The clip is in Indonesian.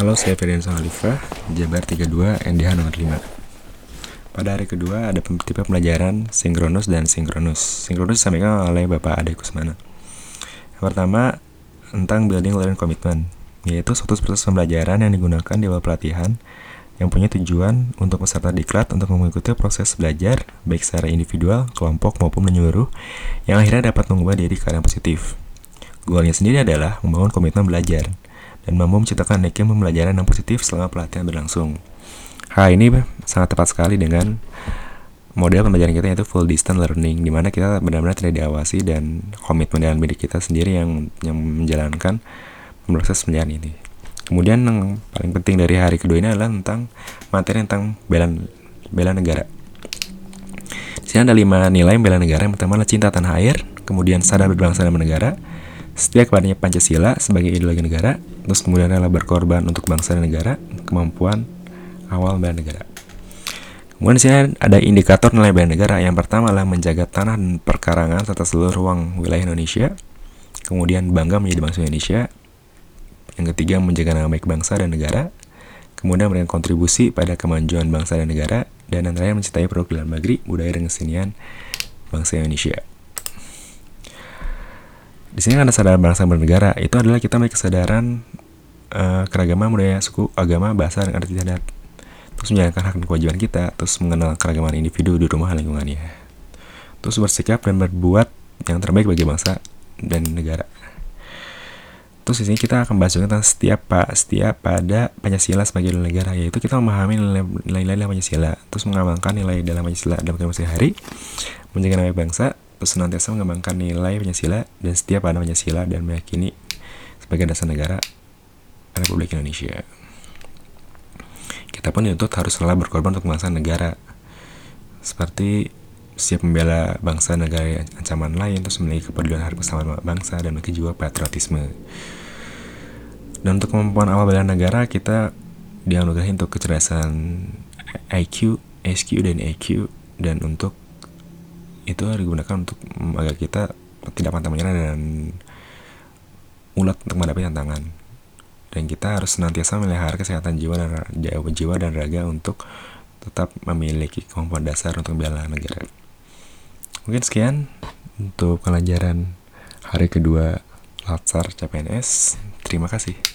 Halo, saya Ferdian Khalifa, Jabar 32, NDH nomor 5. Pada hari kedua ada tipe pembelajaran sinkronus dan sinkronus. Sinkronus disampaikan oleh Bapak Ade Kusmana. Yang pertama, tentang building learning commitment, yaitu suatu proses pembelajaran yang digunakan di awal pelatihan yang punya tujuan untuk peserta diklat untuk mengikuti proses belajar baik secara individual, kelompok maupun menyeluruh yang akhirnya dapat mengubah diri ke arah positif. Goalnya sendiri adalah membangun komitmen belajar dan mampu menciptakan iklim pembelajaran yang positif selama pelatihan berlangsung. Hal ini sangat tepat sekali dengan model pembelajaran kita yaitu full distance learning di mana kita benar-benar tidak diawasi dan komitmen dalam diri kita sendiri yang yang menjalankan proses pembelajaran ini. Kemudian yang paling penting dari hari kedua ini adalah tentang materi tentang bela bela negara. Di sini ada lima nilai bela negara. Yang pertama adalah cinta tanah air, kemudian sadar berbangsa dan bernegara, setia kepadanya Pancasila sebagai ideologi negara, terus kemudian rela berkorban untuk bangsa dan negara, kemampuan awal bela negara. Kemudian di sini ada indikator nilai bela negara. Yang pertama adalah menjaga tanah dan perkarangan serta seluruh ruang wilayah Indonesia. Kemudian bangga menjadi bangsa Indonesia. Yang ketiga menjaga nama baik bangsa dan negara. Kemudian memberikan kontribusi pada kemajuan bangsa dan negara. Dan yang terakhir mencintai produk dalam negeri, budaya dan kesenian bangsa Indonesia. Di sini ada sadar bangsa bernegara. Itu adalah kita memiliki kesadaran uh, keragaman budaya, suku, agama, bahasa, dan arti adat. Terus menjalankan hak dan kewajiban kita, terus mengenal keragaman individu di rumah lingkungannya. Terus bersikap dan berbuat yang terbaik bagi bangsa dan negara. Terus di sini kita akan bahas tentang setiap pak setiap pada Pancasila sebagai negara yaitu kita memahami nilai-nilai dalam Pancasila, terus mengamalkan nilai dalam Pancasila dalam kehidupan sehari, menjaga nama bangsa, senantiasa mengembangkan nilai Pancasila dan setiap pada Pancasila dan meyakini sebagai dasar negara Republik Indonesia. Kita pun dituntut harus selalu berkorban untuk bangsa negara seperti siap membela bangsa negara ancaman lain terus memiliki kepedulian harus bersama bangsa dan memiliki jiwa patriotisme. Dan untuk kemampuan awal bela negara kita dianugerahi untuk kecerdasan IQ, SQ dan EQ dan untuk itu digunakan untuk agar kita tidak pantang menyerah dan ulat untuk menghadapi tantangan dan kita harus senantiasa melihara kesehatan jiwa dan jiwa dan raga untuk tetap memiliki kemampuan dasar untuk membela negara. Mungkin sekian untuk pelajaran hari kedua Latsar CPNS. Terima kasih.